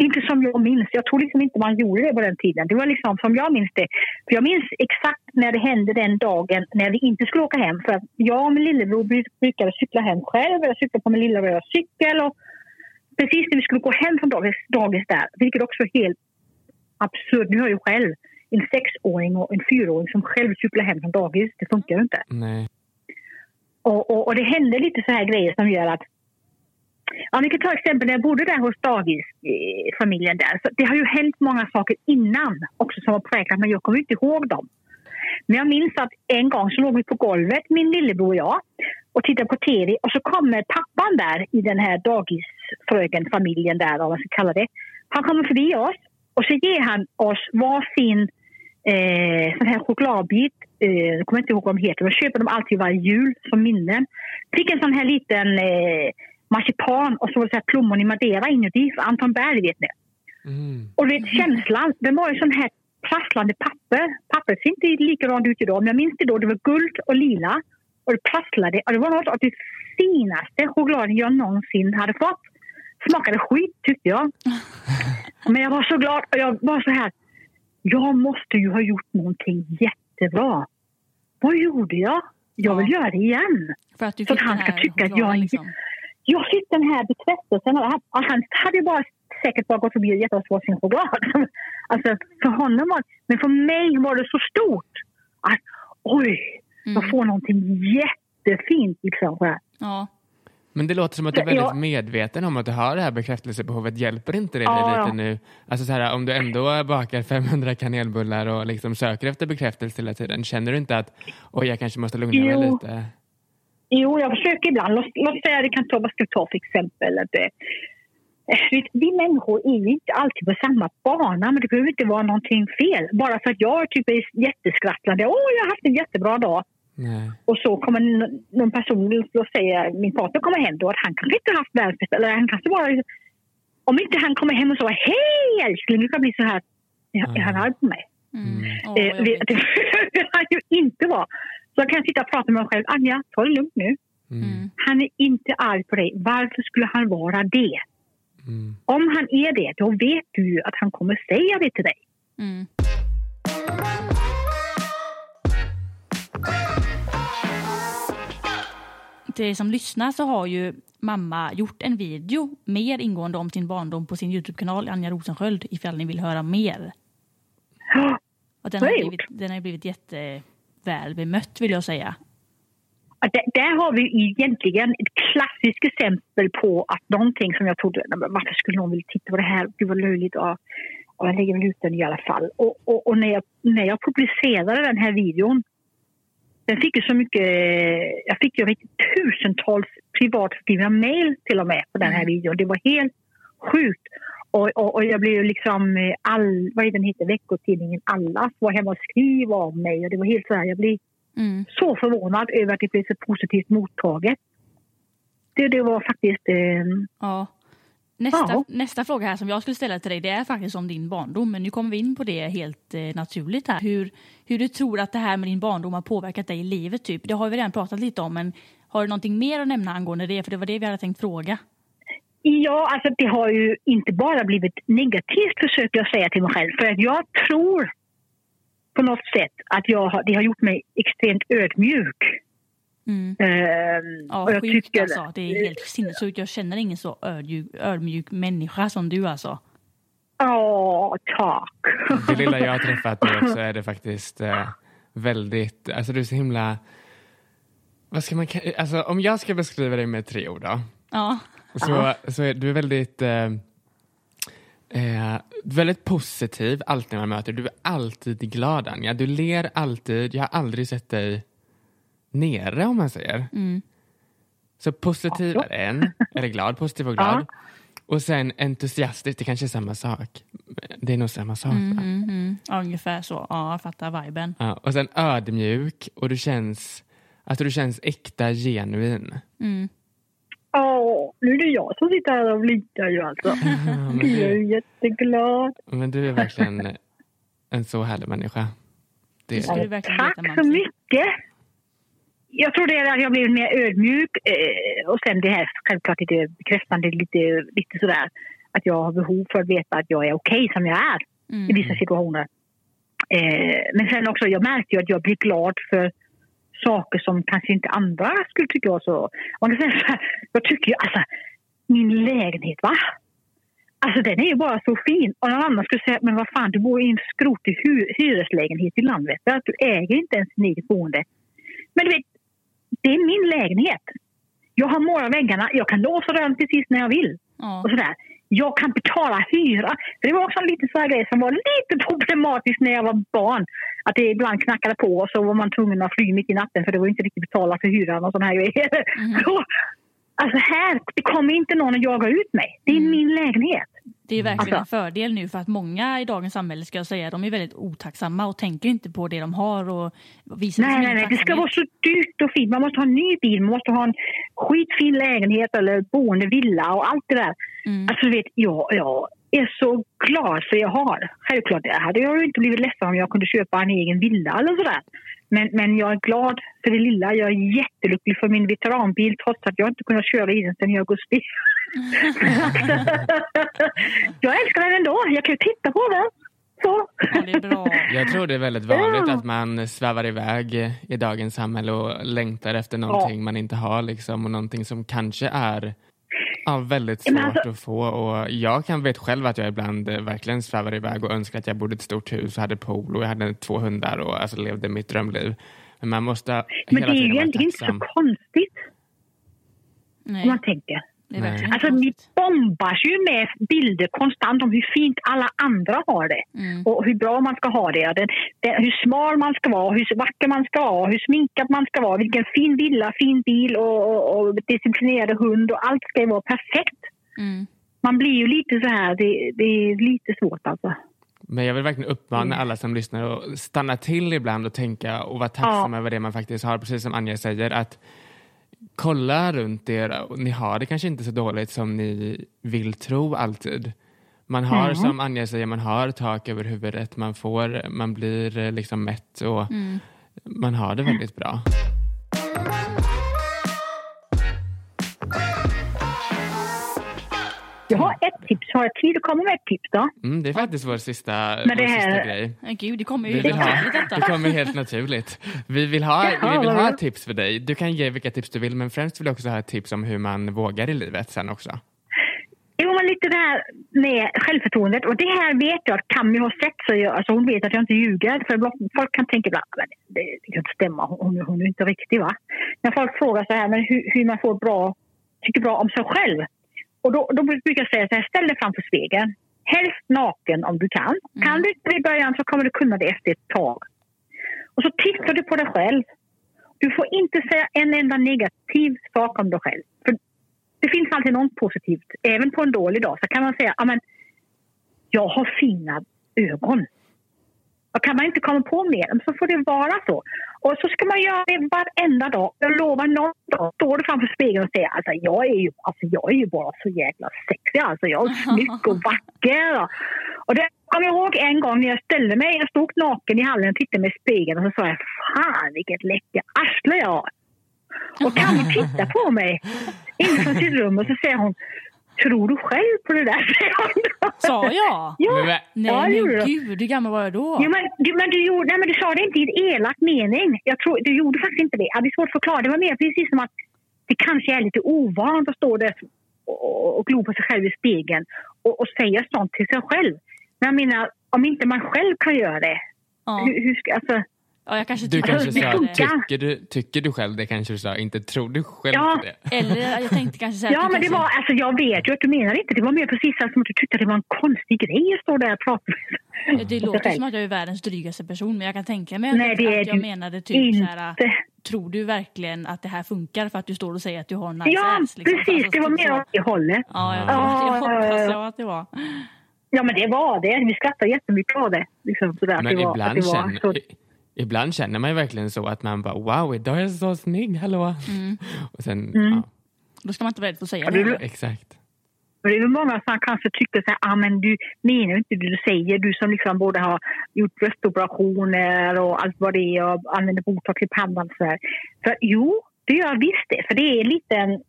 Inte som jag minns. Jag tror liksom inte man gjorde det på den tiden. Det var liksom som jag minns det. För jag minns exakt när det hände den dagen när vi inte skulle åka hem. För att jag och min lillebror bru- brukade cykla hem själv. Jag cyklade på min lilla röda cykel. Och precis när vi skulle gå hem från dagis, dagis där, vilket också är helt absurt. Nu har jag ju själv en sexåring och en fyraåring som själv cyklar hem från dagis. Det funkar ju inte. Nej. Och, och, och det hände lite så här grejer som gör att... Ja, vi kan ta exempel när jag bodde där hos dagisfamiljen eh, där. Så det har ju hänt många saker innan också som har präglat men jag kommer inte ihåg dem. Men jag minns att en gång så låg vi på golvet, min lillebror och jag, och tittade på tv och så kommer pappan där i den här dagisfröken-familjen där, vad man ska kalla det. Han kommer förbi oss och så ger han oss varsin eh, sån här chokladbit. Eh, jag kommer inte ihåg vad de heter. men köper dem alltid varje jul som minnen. Fick en sån här liten eh, marsipan och så det här plommon i madeira inuti. För Anton Berg vet ni. Mm. Och vet, känslan, den var ju sån här prasslande papper. Pappret ser inte likadant ut idag, men jag minns det då. Det var guld och lila och det prasslade. Och det var något av det finaste chokladen jag någonsin hade fått. Smakade skit tyckte jag. Men jag var så glad och jag var så här. Jag måste ju ha gjort någonting jättebra. Vad gjorde jag? Jag vill göra det igen. Så att han ska tycka att jag är liksom. Jag fick den här bekräftelsen. Och han, och han hade ju bara säkert bara gått förbi och gett oss varsin choklad. Alltså, för honom var Men för mig var det så stort. Att oj, jag Mm. får någonting jättefint. Liksom. Ja. Men det låter som att du är väldigt Ja. medveten om att du har det här bekräftelsebehovet. Hjälper inte det dig Ja, lite ja. nu? Alltså så här, om du ändå bakar 500 kanelbullar och liksom söker efter bekräftelse hela tiden, känner du inte att oj, jag kanske måste lugna mig Jo. lite? Jo, jag försöker ibland. Låt, låt säga, det kan ta, vad ska jag ta för exempel? Att, eh, vi, vi människor är ju inte alltid på samma bana, men det behöver inte vara någonting fel. Bara för att jag typ är jätteskracklande. Åh, jag har haft en jättebra dag. Nej. Och så kommer någon person, låt säga min partner kommer hem då, att han kanske inte har haft världens bästa, eller han kanske bara... Om inte han kommer hem och säger hej älskling, du kan bli så här, är han arg på mig? Mm. Åh, Eh, jobbigt. det behöver han ju inte vara. Så jag kan sitta och prata med mig själv. Anja, ta det lugnt nu. Mm. Han är inte arg på dig. Varför skulle han vara det? Mm. Om han är det, då vet du ju att han kommer säga det till dig. Mm. Till er som lyssnar så har ju mamma gjort en video mer ingående om sin barndom på sin Youtube-kanal Anja Rosensköld ifall ni vill höra mer. Och den, har blivit, den har blivit jätteväl bemött vill jag säga. Där, där har vi egentligen ett klassiskt exempel på att någonting som jag trodde, "Nej, men varför skulle någon vilja titta på det här? Gud vad löjligt. Och jag lägger väl ut den i alla fall. Och, och, och när, jag, när jag publicerade den här videon, den fick ju så mycket, jag fick ju riktigt tusentals privatskrivna mail till och med på den här videon. Det var helt sjukt. Och, och, och jag blev ju liksom, eh, all, vad är den heter, veckotidningen Alla var hemma och skrev om mig. Och det var helt så här, jag blev Mm. så förvånad över att det blev så positivt mottaget. Det, det var faktiskt... Eh, Ja. Nästa, Ja. nästa fråga här som jag skulle ställa till dig det är faktiskt om din barndom. Men nu kommer vi in på det helt eh, naturligt här. Hur, hur du tror att det här med din barndom har påverkat dig i livet typ. Det har vi redan pratat lite om men har du någonting mer att nämna angående det? För det var det vi hade tänkt fråga. Ja, alltså det har ju inte bara blivit negativt försöker jag säga till mig själv. För att jag tror på något sätt att jag har, det har gjort mig extremt ödmjuk. Mm. Ehm, Ja, och jag sjukt tycker- alltså. Det är helt sinnessjukt. Jag känner ingen så ödmjuk, ödmjuk människa som du alltså. Ja, tack. Det lilla jag har träffat dig också är det faktiskt eh, väldigt, alltså du är så himla, vad ska man, alltså om jag ska beskriva dig med tre ord då, Ja. Så, så är du väldigt, eh, eh, väldigt positiv alltid när man möter Du är alltid glad Anja. Du ler alltid. Jag har aldrig sett dig nere om man säger. Mm. Så positiv är en, eller glad, positiv och glad. Och sen entusiastisk, det kanske är samma sak. Det är nog samma sak. Mm, va? mm, mm. Ja, ungefär så. Ja, jag fattar viben. Ja, och sen ödmjuk och du känns, alltså du känns äkta, genuin. Mm. Ja, nu är det jag som sitter här och blinkar ju alltså. Jag är du, jätteglad. men du är verkligen en så härlig människa. Det skulle du verkligen Tack veta, så mycket. Jag tror det är att jag blivit mer ödmjuk eh, och sen det här självklart lite bekräftande, lite, lite sådär att jag har behov för att veta att jag är okej som jag är i Mm. vissa situationer. Eh, men sen också, jag märker ju att jag blir glad för saker som kanske inte andra skulle tycka var så... Man kan säga så här, jag tycker ju alltså, min lägenhet va? Alltså den är ju bara så fin. Och någon annan skulle säga, men vad fan du bor i en skrotig hy- hyreslägenhet i Landvetter. Att du äger inte ens din eget boende. Men du vet, det är min lägenhet. Jag har målat väggarna, jag kan låsa dörren precis när jag vill. Ja. Och sådär. Jag kan betala hyra. För det var också en liten grej som var lite problematisk när jag var barn. Att det ibland knackade på och så var man tvungen att fly mitt i natten för det var inte riktigt betalat för hyran och såna här grejer. Mhm. Så, alltså här, det kommer inte någon att jaga ut mig. Det är Mm. min lägenhet. Det är verkligen Alltså- en fördel nu för att många i dagens samhälle ska jag säga, de är väldigt otacksamma och tänker inte på det de har och visar Nej, nej, nej. Det ska vara så dyrt och fint. Man måste ha en ny bil, man måste ha en skitfin lägenhet eller boende villa och allt det där. Mm. Alltså, du vet, jag, jag är så glad för jag har. Självklart det hade jag ju inte blivit ledsen om jag kunde köpa en egen villa eller sådär. Men, men jag är glad för det lilla. Jag är jättelycklig för min veteranbil trots att jag inte kunnat köra i den sedan i augusti. jag älskar den ändå. Jag kan ju titta på den. Så. Ja, det är bra. jag tror det är väldigt vanligt Ja. att man svävar iväg i dagens samhälle och längtar efter någonting man inte har liksom, och någonting som kanske är ja, väldigt Ja, svårt alltså- att få. Och jag kan vet själv att jag ibland eh, verkligen svävar iväg och önskar att jag bodde i ett stort hus och hade pool och jag hade två hundar och alltså, levde mitt drömliv. Men man måste Men hela det är ju egentligen inte så konstigt. Nej. Om man tänker. Alltså, ni bombas ju med bilder konstant om hur fint alla andra har det. Mm. Och hur bra man ska ha det. Den, den, hur smal man ska vara, hur vacker man ska vara, hur sminkad man ska vara. Vilken fin villa, fin bil och, och, och disciplinerad hund. Och allt ska ju vara perfekt. Mm. Man blir ju lite så här, det, det är lite svårt alltså. Men jag vill verkligen uppmana alla som lyssnar att stanna till ibland och tänka och vara tacksam över det man faktiskt har. Precis som Anja säger, att kolla runt er. och Ni har det kanske inte så dåligt som ni vill tro alltid. Man har, som Anja säger, man har tak över huvudet, man, får, man blir eh, liksom mätt och man har det väldigt bra. Jag har ett tips. Har jag tid att komma med ett tips då? Mm, det är faktiskt vår sista, Men det vår här- sista grej. Men gud, det kommer ju Vi helt ha, naturligt det kommer helt naturligt. Vi vill, ha, Jaha, vi vill ha tips för dig. Du kan ge vilka tips du vill, men främst vill jag också ha ett tips om hur man vågar i livet sen också. Jo, men lite det här med självförtroendet. Och det här vet jag att Cammy har sett. Så jag, alltså hon vet att jag inte ljuger. För folk kan tänka ibland "Men det, det kan inte stämma, hon, hon är inte riktig. va? När folk frågar så här, men hur, hur man får bra, tycker bra om sig själv. Och då, då brukar jag säga så här, ställ dig framför spegeln. Helst naken om du kan. Kan du inte det i början så kommer du kunna det efter ett tag. Och så tittar du på dig själv. Du får inte säga en enda negativ sak om dig själv. För det finns alltid något positivt. Även på en dålig dag så kan man säga jag har fina ögon. Och kan man inte komma på mer så får det vara så. Och så ska man göra det varenda dag. Jag lovar någon dag står du framför spegeln och säger alltså jag är ju, alltså, jag är ju bara så jäkla sexig. Alltså, jag är snygg och vacker. Och det kommer jag ihåg en gång när jag ställde mig. Jag stod naken i hallen och tittade mig i spegeln och så sa jag fan vilket läckert arsle jag har. Och kan titta på mig inifrån sitt rum och så säger hon Tror du själv på det där? Sa jag? Ja, Men Nej, ja, men du. gud, hur gammal var jag då? Jo, men, du, men, du gjorde, nej, men du sa det inte i en elak mening. Jag tror, du gjorde faktiskt inte det. Ja, det är svårt att förklara. Det var mer precis som att det kanske är lite ovant att stå där och, och glo på sig själv i spegeln och, och säga sånt till sig själv. Men jag menar, om inte man själv kan göra det, Ja. hur, hur ska... Alltså, ja, jag kanske Du kanske sa, tycker du, tycker du själv det kanske du sa, inte tror du själv Ja. det? Eller jag tänkte kanske säga ja, att men det kanske... var, alltså, jag vet ju att du menar inte. Det var mer precis som att du tyckte att det var en konstig grej att stå där och prata med Det låter som att jag är världens drygaste person men jag kan tänka mig att, Nej, det är att jag menade typ så här, inte. tror du verkligen att det här funkar för att du står och säger att du har en nice Ja, ass? liksom? precis. Alltså, det var typ mer åt det hållet. Ja, jag, Ja, jag ja, hoppas ja. jag att det var. Ja, men det var det. Vi skrattade jättemycket av det. Liksom, sådär, att Men det var, ibland, att det var så, ibland känner man ju verkligen så att man bara wow, idag är jag så snygg, hallå. Och sen, ja, Då ska man inte vara rädd för att säga Ja, det det. exakt. Det är många som kanske tycker så här, ah, men du menar inte det du säger. Du som liksom både har gjort bröstoperationer och allt vad det är och använder botox i pannan. Så här. För jo, det gör jag visst det. För det är lite en,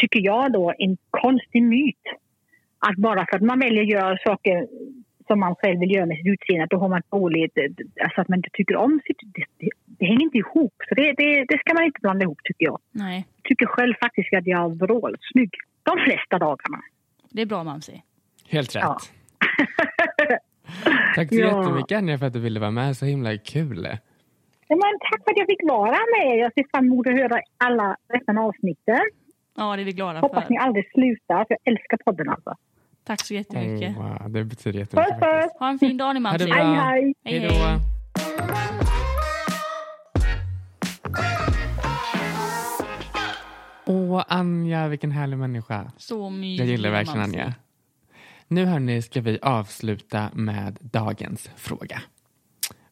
tycker jag då, en konstig myt. Att bara för att man väljer att göra saker som man själv vill göra med sitt utseende, att då har man dåligt, alltså att man inte tycker om sitt, det, det, det hänger inte ihop. Så det, det, det ska man inte blanda ihop tycker jag. Nej, Jag tycker själv faktiskt att jag är vrålsnygg. De flesta dagarna. det är bra Mamsi. Helt rätt. Ja. Tack så Ja. jättemycket Anja för att du ville vara med, så himla kul. Ja, men tack för att jag fick vara med. Jag ser fram emot att höra alla resten av avsnitten. Ja, det är vi glada Hoppas ni för. aldrig slutar, för jag älskar podden alltså. Tack så jättemycket. Oh, wow, det betyder jättemycket faktiskt. puss! Ha en fin dag det Mamsi. Hej, hej. Hej, Hej. Åh, Anja, vilken härlig människa. Så mysig. Jag gillar verkligen Mamsi. Anja. Nu hörni ska vi avsluta med dagens fråga.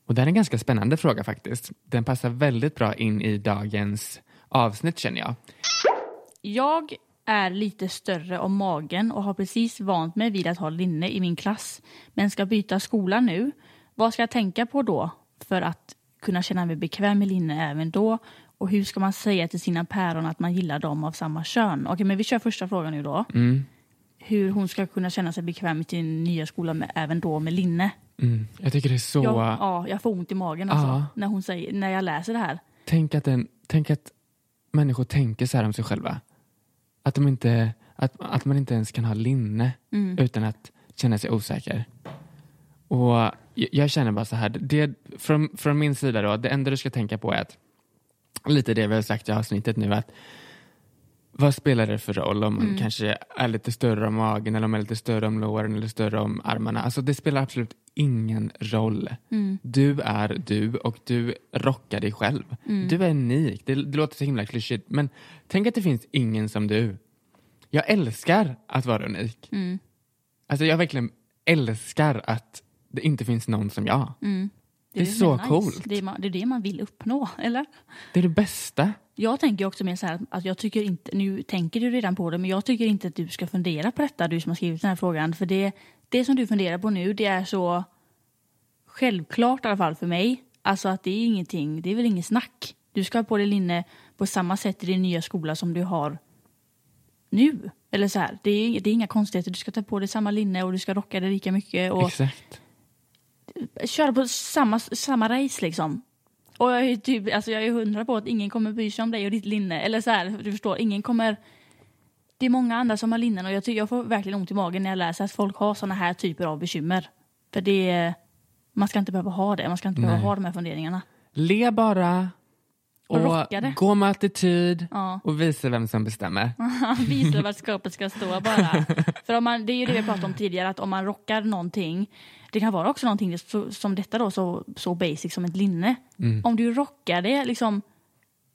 Och den är en ganska spännande fråga faktiskt. Den passar väldigt bra in i dagens avsnitt känner jag. Jag är lite större om magen och har precis vant mig vid att ha linne i min klass. Men ska byta skola nu. Vad ska jag tänka på då för att kunna känna mig bekväm med linne även då? Och hur ska man säga till sina päron att man gillar dem av samma kön? Okej, men vi kör första frågan nu då. Mm. Hur hon ska kunna känna sig bekväm i sin nya skola med, även då med linne. Mm. Jag tycker det är så... Jag, ja, jag får ont i magen alltså, när, hon säger, när jag läser det här. Tänk, att den, tänk att människor tänker så här om sig själva. Att, de inte, att, att man inte ens kan ha linne Mm. utan att känna sig osäker. Och jag, jag känner bara så här, det, från, från min sida då, det enda du ska tänka på är att, lite det vi har sagt i avsnittet nu, att vad spelar det för roll om man Mm. kanske är lite större om magen eller om man är lite större om låren eller större om armarna. Alltså det spelar absolut ingen roll. Mm. Du är du och du rockar dig själv. Mm. Du är unik. Det, det låter så himla klyschigt men tänk att det finns ingen som du. Jag älskar att vara unik. Mm. Alltså jag verkligen älskar att det inte finns någon som jag. Mm. Det är som så nice. coolt. Det är, man, det är det man vill uppnå, eller? Det är det bästa. Jag tänker också mer så här att jag tycker inte, nu tänker du redan på det, men jag tycker inte att du ska fundera på detta, du som har skrivit den här frågan. För det, det som du funderar på nu, det är så självklart i alla fall för mig. Alltså att det är ingenting, det är väl inget snack. Du ska ha på dig linne på samma sätt i din nya skola som du har nu. Eller så här, det är, det är inga konstigheter. Du ska ta på dig samma linne och du ska rocka det lika mycket. Och Exakt. Köra på samma, samma race liksom. Och jag är typ, alltså jag är hundra på att ingen kommer bry sig om dig och ditt linne. Eller så här, du förstår, ingen kommer... Det är många andra som har linnen och jag, tycker, jag får verkligen ont i magen när jag läser att folk har såna här typer av bekymmer. För det är, man ska inte behöva ha det, man ska inte behöva Nej. ha de här funderingarna. Le bara Och gå med attityd Ja. och visa vem som bestämmer. Visa vart skåpet ska stå bara. För om man, det är ju det vi pratade om tidigare, att om man rockar någonting, det kan vara också någonting som detta då, så, så basic som ett linne. Mm. Om du rockar det, liksom,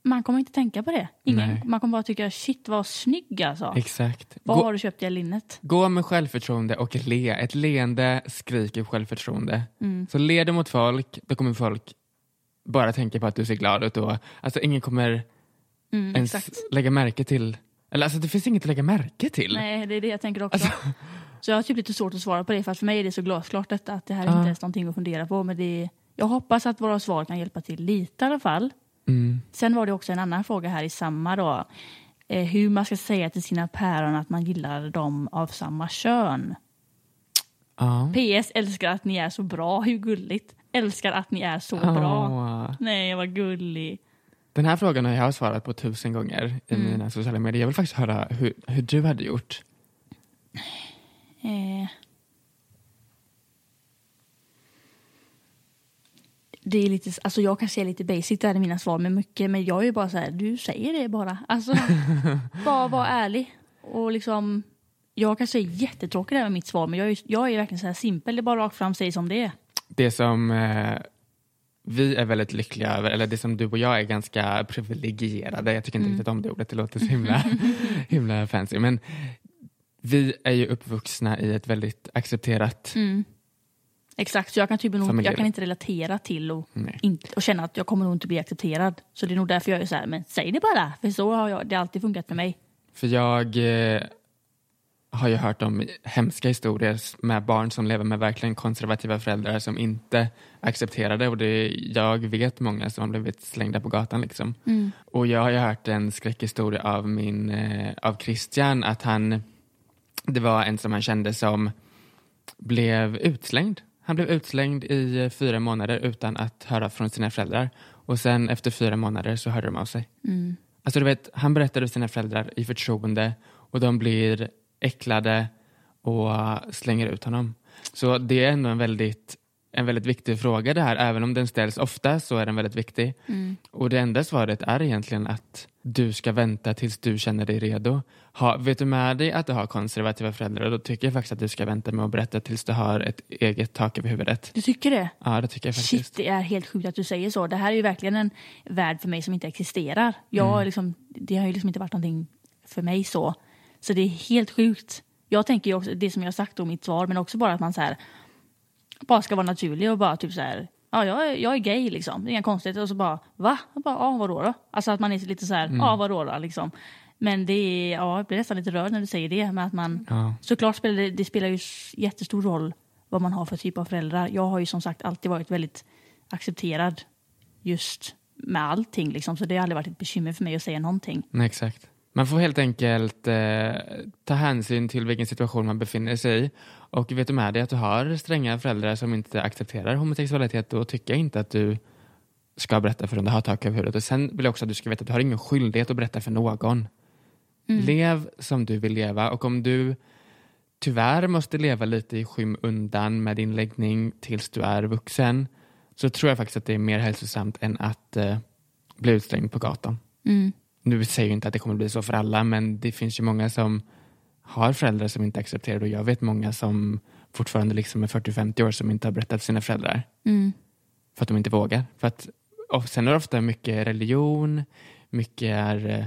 man kommer inte tänka på det. Ingen, Nej. man kommer bara tycka, shit vad snygg alltså. Exakt. Var Gå, har du köpt det linnet? gå med självförtroende och le. Ett leende skriker självförtroende. Mm. Så le mot folk, då kommer folk bara tänka på att du ser glad ut. Och, alltså ingen kommer Mm, ens exakt. lägga märke till. Eller alltså det finns inget att lägga märke till. Nej, det är det jag tänker också. Alltså- Så jag har typ lite svårt att svara på det, för för mig är det så glasklart detta, att det här är Ja. inte ens någonting att fundera på. Men det är, jag hoppas att våra svar kan hjälpa till lite i alla fall. Mm. Sen var det också en annan fråga här i samma då. Eh, hur man ska säga till sina päron att man gillar dem av samma kön. Ja. PS älskar att ni är så bra, hur gulligt. Älskar att ni är så bra. Åh. Nej, vad gullig. Den här frågan har jag svarat på tusen gånger i Mm. mina sociala medier. Jag vill faktiskt höra hur, hur du hade gjort. Eh. Det är lite, alltså jag kanske är lite basic där i mina svar med mycket, men jag är ju bara så här, du säger det bara. Alltså, bara var ärlig. Och liksom, jag kanske är jättetråkig där med mitt svar, men jag är, jag är verkligen så här simpel, det är bara rakt fram, säg som det är. Det som eh, vi är väldigt lyckliga över, eller det som du och jag är ganska privilegierade, jag tycker inte Mm. riktigt om det ordet, det låter så himla, himla fancy, men vi är ju uppvuxna i ett väldigt accepterat Mm. Exakt, så jag kan, typ nog, jag kan inte relatera till och, inte, och känna att jag kommer nog inte bli accepterad. Så det är nog därför jag är så här, men säg det bara, för så har jag, det alltid funkat med mig. För jag eh, har ju hört om hemska historier med barn som lever med verkligen konservativa föräldrar som inte accepterar det och det, jag vet många som har blivit slängda på gatan liksom. Mm. Och jag har ju hört en skräckhistoria av min, eh, av Christian att han, det var en som han kände som blev utslängd. Han blev utslängd i eh, fyra månader utan att höra från sina föräldrar och sen efter fyra månader så hörde de av sig. Mm. Alltså du vet, han berättade för sina föräldrar i förtroende och de blir äcklade och slänger ut honom. Så det är ändå en väldigt, en väldigt viktig fråga det här. Även om den ställs ofta så är den väldigt viktig. Mm. Och det enda svaret är egentligen att du ska vänta tills du känner dig redo. Ha, vet du med dig att du har konservativa föräldrar då tycker jag faktiskt att du ska vänta med att berätta tills du har ett eget tak över huvudet. Du tycker det? Ja, det tycker jag faktiskt. Shit, det är helt sjukt att du säger så. Det här är ju verkligen en värld för mig som inte existerar. Jag, Mm. liksom, det har ju liksom inte varit någonting för mig så. Så det är helt sjukt. Jag tänker ju också, det som jag har sagt i mitt svar, men också bara att man så här, bara ska vara naturlig och bara typ så här, ja jag är, jag är gay liksom, det är inga konstigheter. Och så bara, va? Jag bara, ja vadå då? Alltså att man är lite så här, Mm. ja vadå då liksom. Men det är, ja jag blir nästan lite rörd när du säger det. Men att man, Ja. Såklart spelar det, det spelar ju jättestor roll vad man har för typ av föräldrar. Jag har ju som sagt alltid varit väldigt accepterad just med allting. Liksom. Så det har aldrig varit ett bekymmer för mig att säga någonting. Nej, exakt. Man får helt enkelt eh, ta hänsyn till vilken situation man befinner sig i. Och vet du med dig att du har stränga föräldrar som inte accepterar homosexualitet, då tycker jag inte att du ska berätta för dem. Du har tak över huvudet. Och sen vill jag också att du ska veta att du har ingen skyldighet att berätta för någon. Mm. Lev som du vill leva och om du tyvärr måste leva lite i skymundan med din läggning tills du är vuxen så tror jag faktiskt att det är mer hälsosamt än att eh, bli utslängd på gatan. Mm. Nu säger jag inte att det kommer bli så för alla, men det finns ju många som har föräldrar som inte accepterar det och jag vet många som fortfarande liksom är 40-50 år som inte har berättat för sina föräldrar. Mm. För att de inte vågar. För att, och sen är det ofta mycket religion, mycket är eh,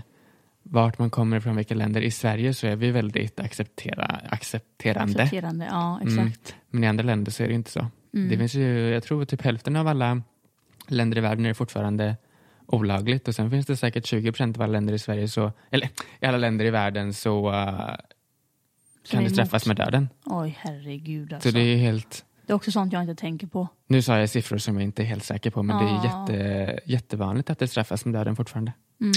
vart man kommer ifrån, vilka länder. I Sverige så är vi väldigt acceptera, accepterande. Accepterande, ja exakt. Mm. Men i andra länder så är det inte så. Mm. Det finns ju, jag tror typ hälften av alla länder i världen är fortfarande olagligt och sen finns det säkert 20 procent av alla länder i Sverige så, eller i alla länder i världen så uh, kan du straffas med döden. Oj herregud alltså. Så det är helt, Det är också sånt jag inte tänker på. nu sa jag siffror som jag inte är helt säker på men det är jätte, jättevanligt att det straffas med döden fortfarande. Mm.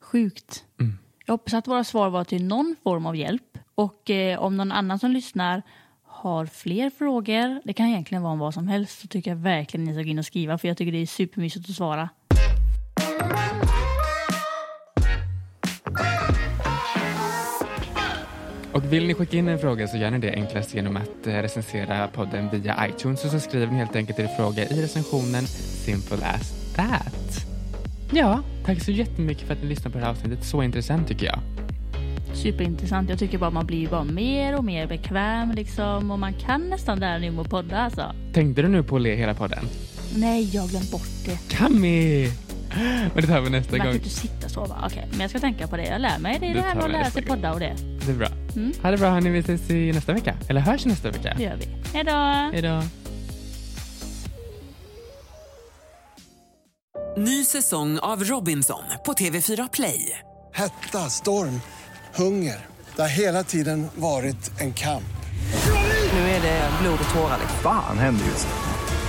Sjukt. Mm. Jag hoppas att våra svar var till någon form av hjälp. Och eh, om någon annan som lyssnar har fler frågor, det kan egentligen vara om vad som helst, så tycker jag verkligen ni ska gå in och skriva för jag tycker det är supermysigt att svara. Vill ni skicka in en fråga så gör ni det enklast genom att eh, recensera podden via iTunes och så skriver ni helt enkelt er fråga i recensionen Simple as that. Ja, tack så jättemycket för att ni lyssnade på det här avsnittet. Så intressant tycker jag. Superintressant. Jag tycker bara man blir bara mer och mer bekväm liksom och man kan nästan det här nu med att podda alltså. Tänkte du nu på att le hela podden? Nej, jag har glömt bort det. Kami! Men det tar vi nästa Man kan gång. inte sitta så bara. Okej, men jag ska tänka på det. Jag lär mig. Det är det, Det här med att lära sig gång. podda och det. Det är bra. Mm. Ha det bra hörni, vi ses i nästa vecka. Eller hörs nästa vecka. Det gör vi. Hej då! Hej då. Ny säsong av Robinson på TV4 Play. Hetta, storm, hunger. Det har hela tiden varit en kamp. Nu är det blod och tårar. liksom. Fan händer just nu.